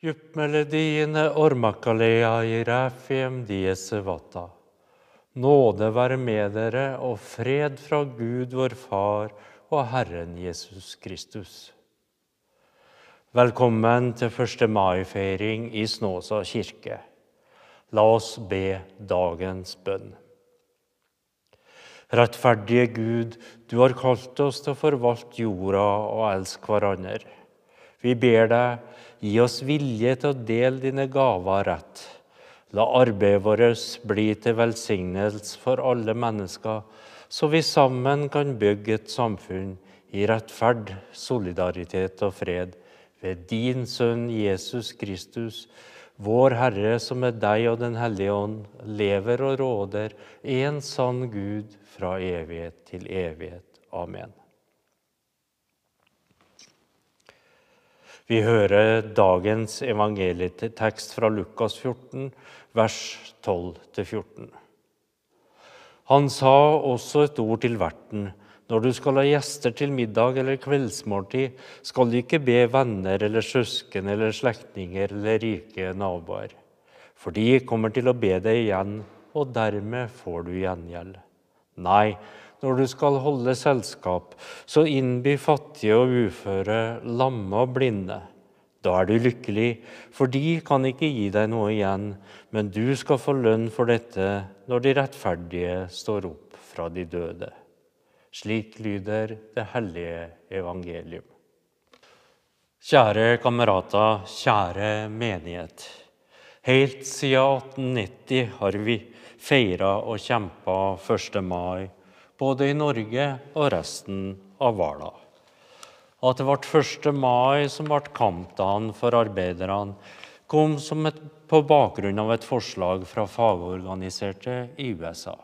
Djupmelodiene ormakalea i ræfiem diesevata. Nåde være med dere og fred fra Gud vår Far og Herren Jesus Kristus. Velkommen til 1. mai-feiring i Snåsa kirke. La oss be dagens bønn. Rettferdige Gud, du har kalt oss til å forvalte jorda og elske hverandre. Vi ber deg, gi oss vilje til å dele dine gaver rett. La arbeidet vårt bli til velsignelse for alle mennesker, så vi sammen kan bygge et samfunn i rettferd, solidaritet og fred ved din Sønn Jesus Kristus, vår Herre som er deg og Den hellige ånd, lever og råder, en sann Gud fra evighet til evighet. Amen. Vi hører dagens evangelietekst fra Lukas 14, vers 12-14. Han sa også et ord til verten. Når du skal ha gjester til middag eller kveldsmåltid, skal du ikke be venner eller søsken eller slektninger eller rike naboer. For de kommer til å be deg igjen, og dermed får du gjengjeld. Nei, når du skal holde selskap, så innby fattige og uføre, lamme og blinde. Da er du lykkelig, for de kan ikke gi deg noe igjen, men du skal få lønn for dette når de rettferdige står opp fra de døde. Slik lyder det hellige evangelium. Kjære kamerater, kjære menighet. Helt siden 1890 har vi feira og kjempa 1. mai, både i Norge og resten av Hvala. At det ble 1. mai som ble kampdagen for arbeiderne, kom et, på bakgrunn av et forslag fra fagorganiserte i USA.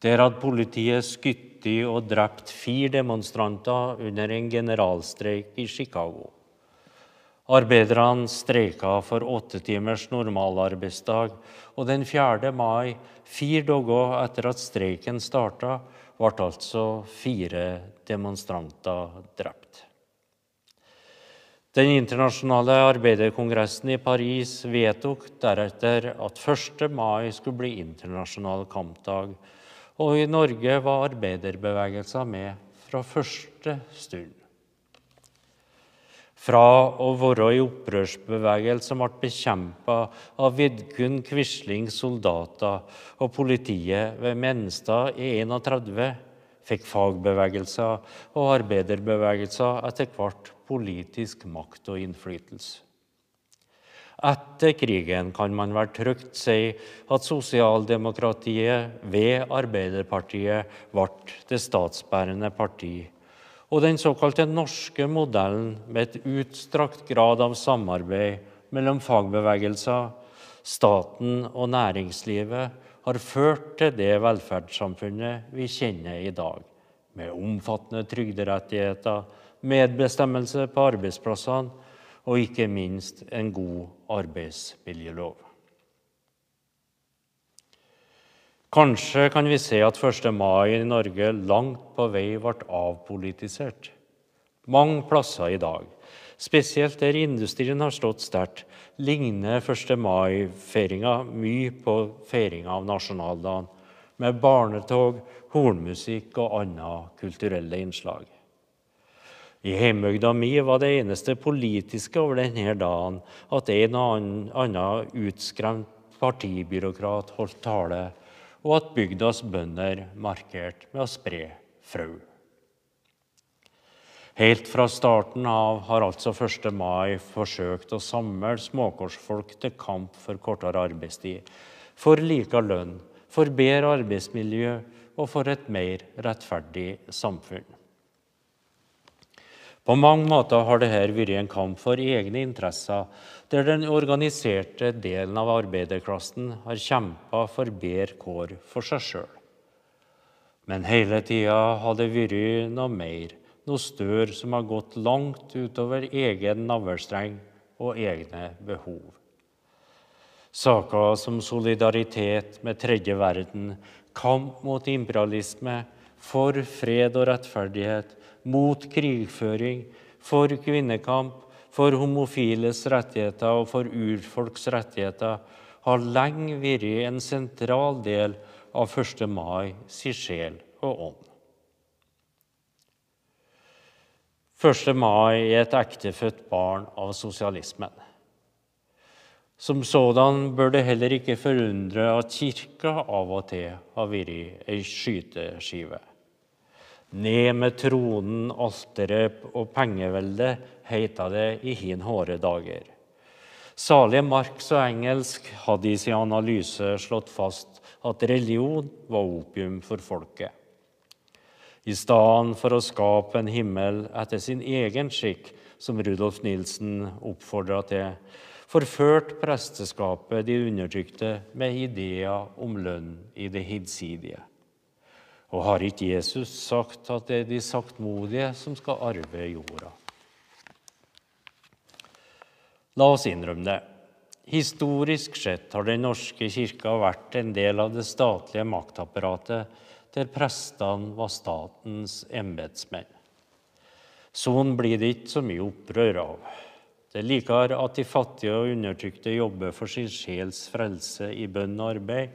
Der hadde politiet skutt og drept fire demonstranter under en generalstreik i Chicago. Arbeiderne streika for åtte timers normalarbeidsdag, og den 4. mai, fire dager etter at streiken starta, ble altså fire demonstranter drept. Den internasjonale arbeiderkongressen i Paris vedtok deretter at 1. mai skulle bli internasjonal kampdag og i Norge var arbeiderbevegelsen med fra første stund. Fra å være i opprørsbevegelse ble bekjempa av Vidkun Quislings soldater og politiet ved Menstad i 31, fikk fagbevegelser og arbeiderbevegelser etter hvert politisk makt og innflytelse. Etter krigen kan man vel trygt si at sosialdemokratiet ved Arbeiderpartiet ble det statsbærende parti, og den såkalte norske modellen med et utstrakt grad av samarbeid mellom fagbevegelser, staten og næringslivet har ført til det velferdssamfunnet vi kjenner i dag, med omfattende trygderettigheter, medbestemmelse på arbeidsplassene og ikke minst en god arbeidsmiljølov. Kanskje kan vi se at 1. mai i Norge langt på vei ble avpolitisert. Mange plasser i dag, spesielt der industrien har stått sterkt, ligner 1. mai-feiringa mye på feiringa av nasjonaldagen, med barnetog, hornmusikk og andre kulturelle innslag. I hjembygda mi var det eneste politiske over denne dagen at en og annen utskremt partibyråkrat holdt tale, og at bygdas bønder markerte med å spre frø. Helt fra starten av har altså 1. mai forsøkt å samle småkårsfolk til kamp for kortere arbeidstid, for like lønn, for bedre arbeidsmiljø og for et mer rettferdig samfunn. På mange måter har dette vært en kamp for egne interesser, der den organiserte delen av arbeiderklassen har kjempa for bedre kår for seg sjøl. Men hele tida har det vært noe mer, noe større, som har gått langt utover egen navlestreng og egne behov. Saker som solidaritet med tredje verden, kamp mot imperialisme, for fred og rettferdighet, mot krigføring, for kvinnekamp, for homofiles rettigheter og for urfolks rettigheter har lenge vært en sentral del av 1. mai si sjel og ånd. 1. mai er et ektefødt barn av sosialismen. Som sådan bør det heller ikke forundre at kirka av og til har vært ei skyteskive. Ned med tronen, alteret og pengeveldet, heita det i hin hårde dager. Salige Marx og engelsk hadde i sin analyse slått fast at religion var opium for folket. I stedet for å skape en himmel etter sin egen skikk, som Rudolf Nilsen oppfordra til, forførte presteskapet de undertrykte med ideer om lønn i det hinsidige. Og har ikke Jesus sagt at det er de saktmodige som skal arve jorda? La oss innrømme det. Historisk sett har Den norske kirka vært en del av det statlige maktapparatet der prestene var statens embetsmenn. Sånn blir det ikke så mye opprør av. Det er likere at de fattige og undertrykte jobber for sin sjels frelse i bønn og arbeid,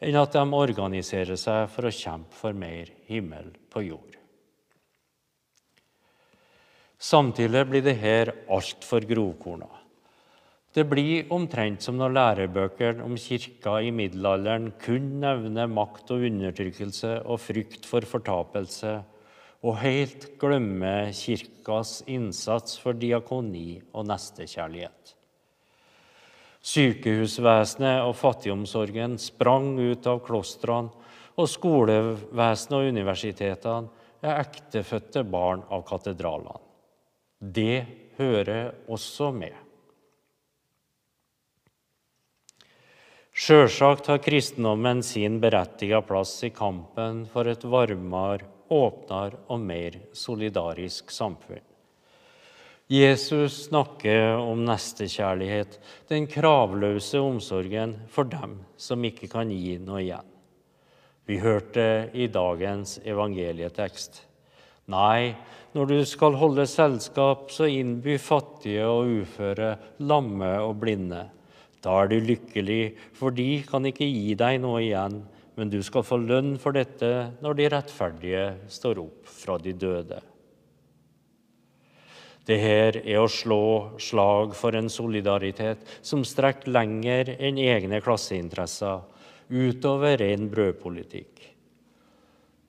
enn at de organiserer seg for å kjempe for mer himmel på jord. Samtidig blir det her altfor grovkorna. Det blir omtrent som når lærebøkene om kirka i middelalderen kun nevner makt og undertrykkelse og frykt for fortapelse, og helt glemmer kirkas innsats for diakoni og nestekjærlighet. Sykehusvesenet og fattigomsorgen sprang ut av klostrene, og skolevesenet og universitetene er ektefødte barn av katedralene. Det hører også med. Sjølsagt har kristendommen sin berettiga plass i kampen for et varmere, åpnere og mer solidarisk samfunn. Jesus snakker om nestekjærlighet, den kravløse omsorgen for dem som ikke kan gi noe igjen. Vi hørte i dagens evangelietekst. Nei, når du skal holde selskap, så innby fattige og uføre, lamme og blinde. Da er du lykkelig, for de kan ikke gi deg noe igjen, men du skal få lønn for dette når de rettferdige står opp fra de døde. Det her er å slå slag for en solidaritet som strekker lenger enn egne klasseinteresser, utover ren brødpolitikk.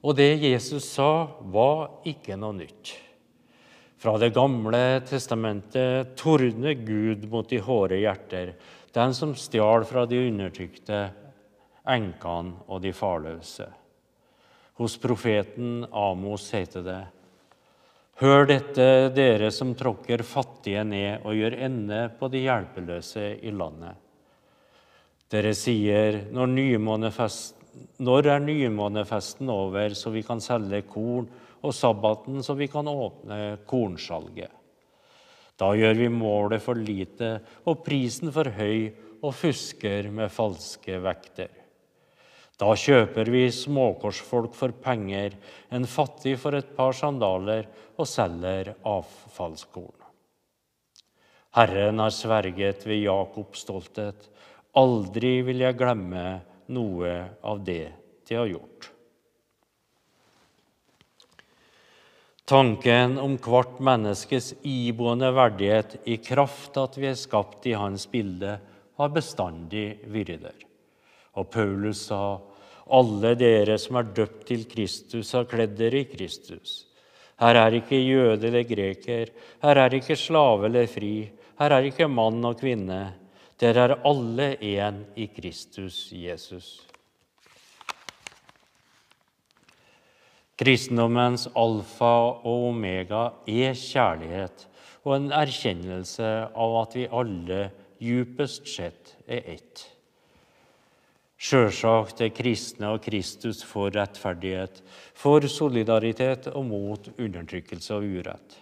Og det Jesus sa, var ikke noe nytt. Fra Det gamle testamentet tordner Gud mot de hårde hjerter, den som stjal fra de undertrykte, enkene og de farløse. Hos profeten Amos heter det:" Hør dette, dere som tråkker fattige ned og gjør ende på de hjelpeløse i landet. Dere sier, når, når er nymånefesten over, så vi kan selge korn, og sabbaten, så vi kan åpne kornsalget? Da gjør vi målet for lite og prisen for høy og fusker med falske vekter. Da kjøper vi småkorsfolk for penger, en fattig for et par sandaler og selger avfallskorn. Herren har sverget ved Jakobs stolthet. Aldri vil jeg glemme noe av det de har gjort. Tanken om hvert menneskes iboende verdighet i kraft at vi er skapt i hans bilde, har bestandig vært der. Og Paulus sa alle dere som er døpt til Kristus, har kledd dere i Kristus. Her er ikke jøde eller greker, her er ikke slave eller fri, her er ikke mann og kvinne. Dere er alle én i Kristus Jesus. Kristendommens alfa og omega er kjærlighet og en erkjennelse av at vi alle djupest sett er ett. Sjølsagt er kristne og Kristus for rettferdighet, for solidaritet og mot undertrykkelse og urett.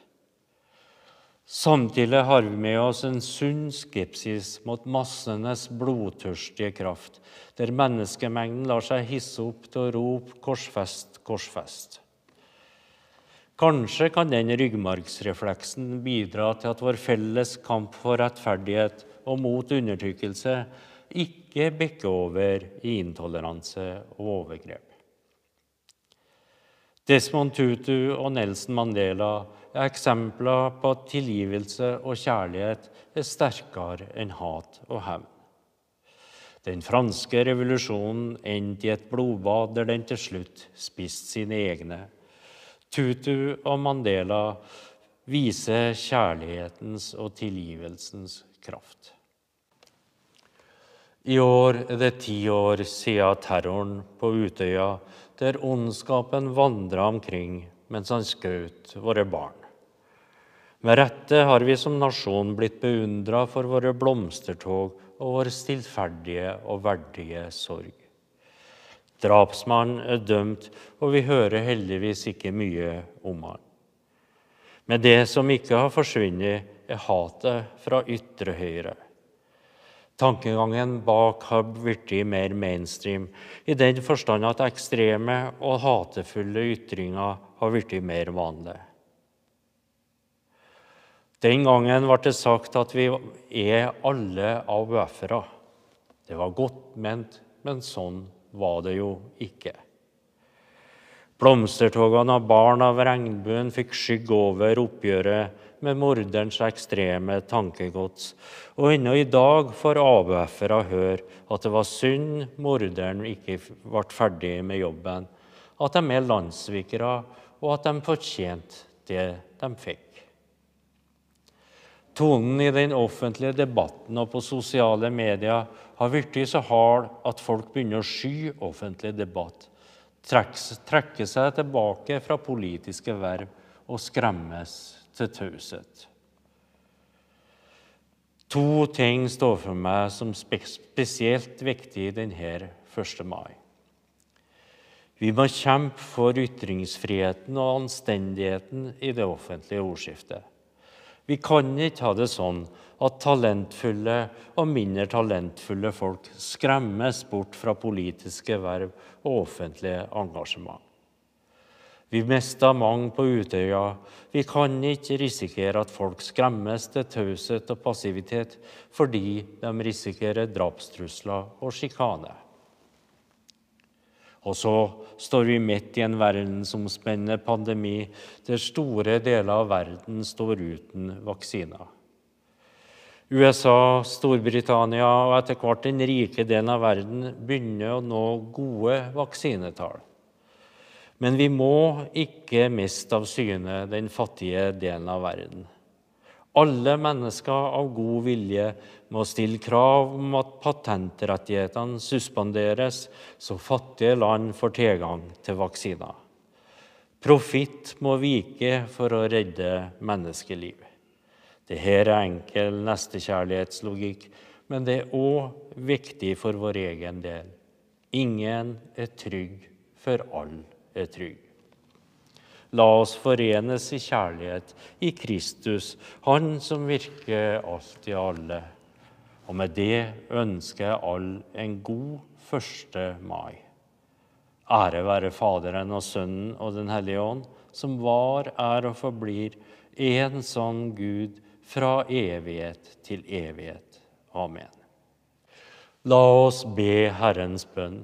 Samtidig har vi med oss en sunn skepsis mot massenes blodtørstige kraft, der menneskemengden lar seg hisse opp til å rope 'korsfest, korsfest'. Kanskje kan den ryggmargsrefleksen bidra til at vår felles kamp for rettferdighet og mot undertrykkelse ikke bikker over i intoleranse og overgrep. Desmond Tutu og Nelson Mandela er eksempler på at tilgivelse og kjærlighet er sterkere enn hat og hevn. Den franske revolusjonen endte i et blodbad der den til slutt spiste sine egne. Tutu og Mandela viser kjærlighetens og tilgivelsens kraft. I år er det ti år siden terroren på Utøya, der ondskapen vandra omkring mens han skjøt våre barn. Med rette har vi som nasjon blitt beundra for våre blomstertog og vår stillferdige og verdige sorg. Drapsmannen er dømt, og vi hører heldigvis ikke mye om han. Men det som ikke har forsvunnet, er hatet fra ytre høyre. Tankegangen bak har blitt mer mainstream, i den forstand at ekstreme og hatefulle ytringer har blitt mer vanlige. Den gangen ble det sagt at vi er alle AUF-ere. Det var godt ment, men sånn var det jo ikke. Blomstertogene av barn av regnbuen fikk skygge over oppgjøret med morderens ekstreme tankegods, og ennå i dag får AUF-ere høre at det var synd morderen ikke ble ferdig med jobben, at de er landssvikere, og at de fortjente det de fikk. Tonen i den offentlige debatten og på sosiale medier har blitt så hard at folk begynner å sky offentlig debatt, trekke seg tilbake fra politiske verv og skremmes til taushet. To ting står for meg som spesielt viktig denne 1. mai. Vi må kjempe for ytringsfriheten og anstendigheten i det offentlige ordskiftet. Vi kan ikke ha det sånn at talentfulle og mindre talentfulle folk skremmes bort fra politiske verv og offentlige engasjement. Vi mista mange på Utøya. Vi kan ikke risikere at folk skremmes til taushet og passivitet fordi de risikerer drapstrusler og sjikane. Og så står vi midt i en verdensomspennende pandemi der store deler av verden står uten vaksiner. USA, Storbritannia og etter hvert den rike delen av verden begynner å nå gode vaksinetall. Men vi må ikke miste av syne den fattige delen av verden. Alle mennesker av god vilje må stille krav om at patentrettighetene suspenderes, så fattige land får tilgang til vaksiner. Profitt må vike for å redde menneskeliv. Dette er enkel nestekjærlighetslogikk, men det er òg viktig for vår egen del. Ingen er trygg før alle er trygge. La oss forenes i kjærlighet i Kristus, Han som virker alt i alle. Og med det ønsker jeg alle en god 1. mai. Ære være Faderen og Sønnen og Den hellige ånd, som var, er og forblir en sånn Gud fra evighet til evighet. Amen. La oss be Herrens bønn.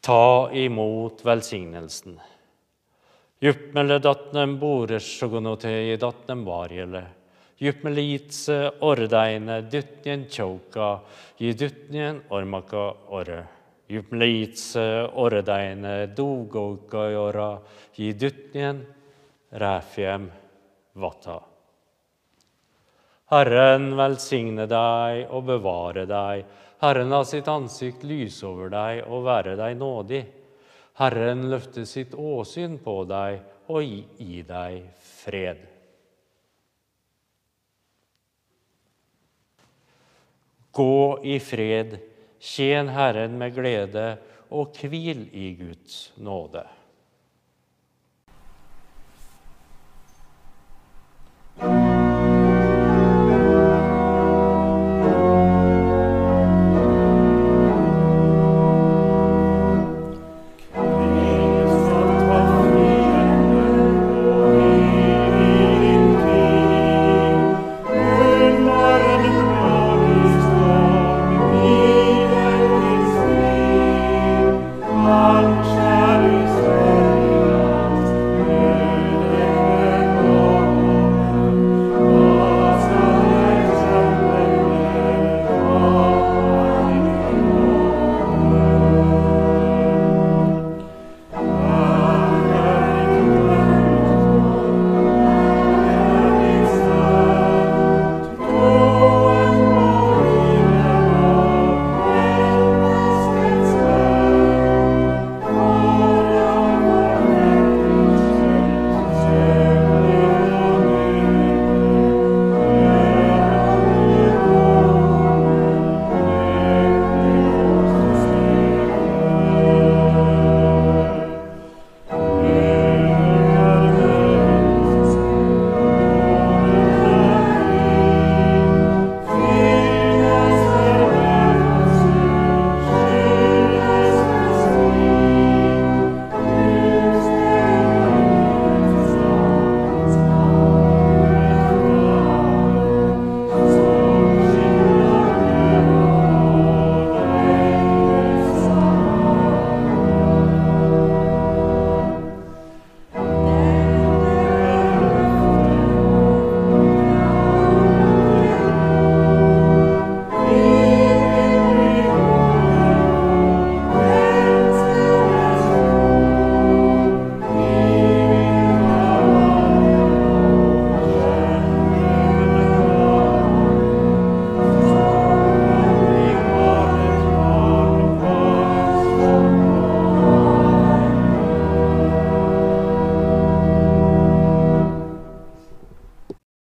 Ta imot velsignelsen. Juppmeledatnem boresjogonotei datnem varjele. Juppmelitse ordeine dytnien tjoka, gi dytnien ormaka orre. Juppmelitse ordeine dogokajora, gi dytnien ræfjem vata. Herren velsigne deg og bevare deg. Herren la sitt ansikt lyse over deg og være deg nådig. Herren løfte sitt åsyn på deg og gi, deg fred. Gå i fred, tjen Herren med glede og hvil i Guds nåde.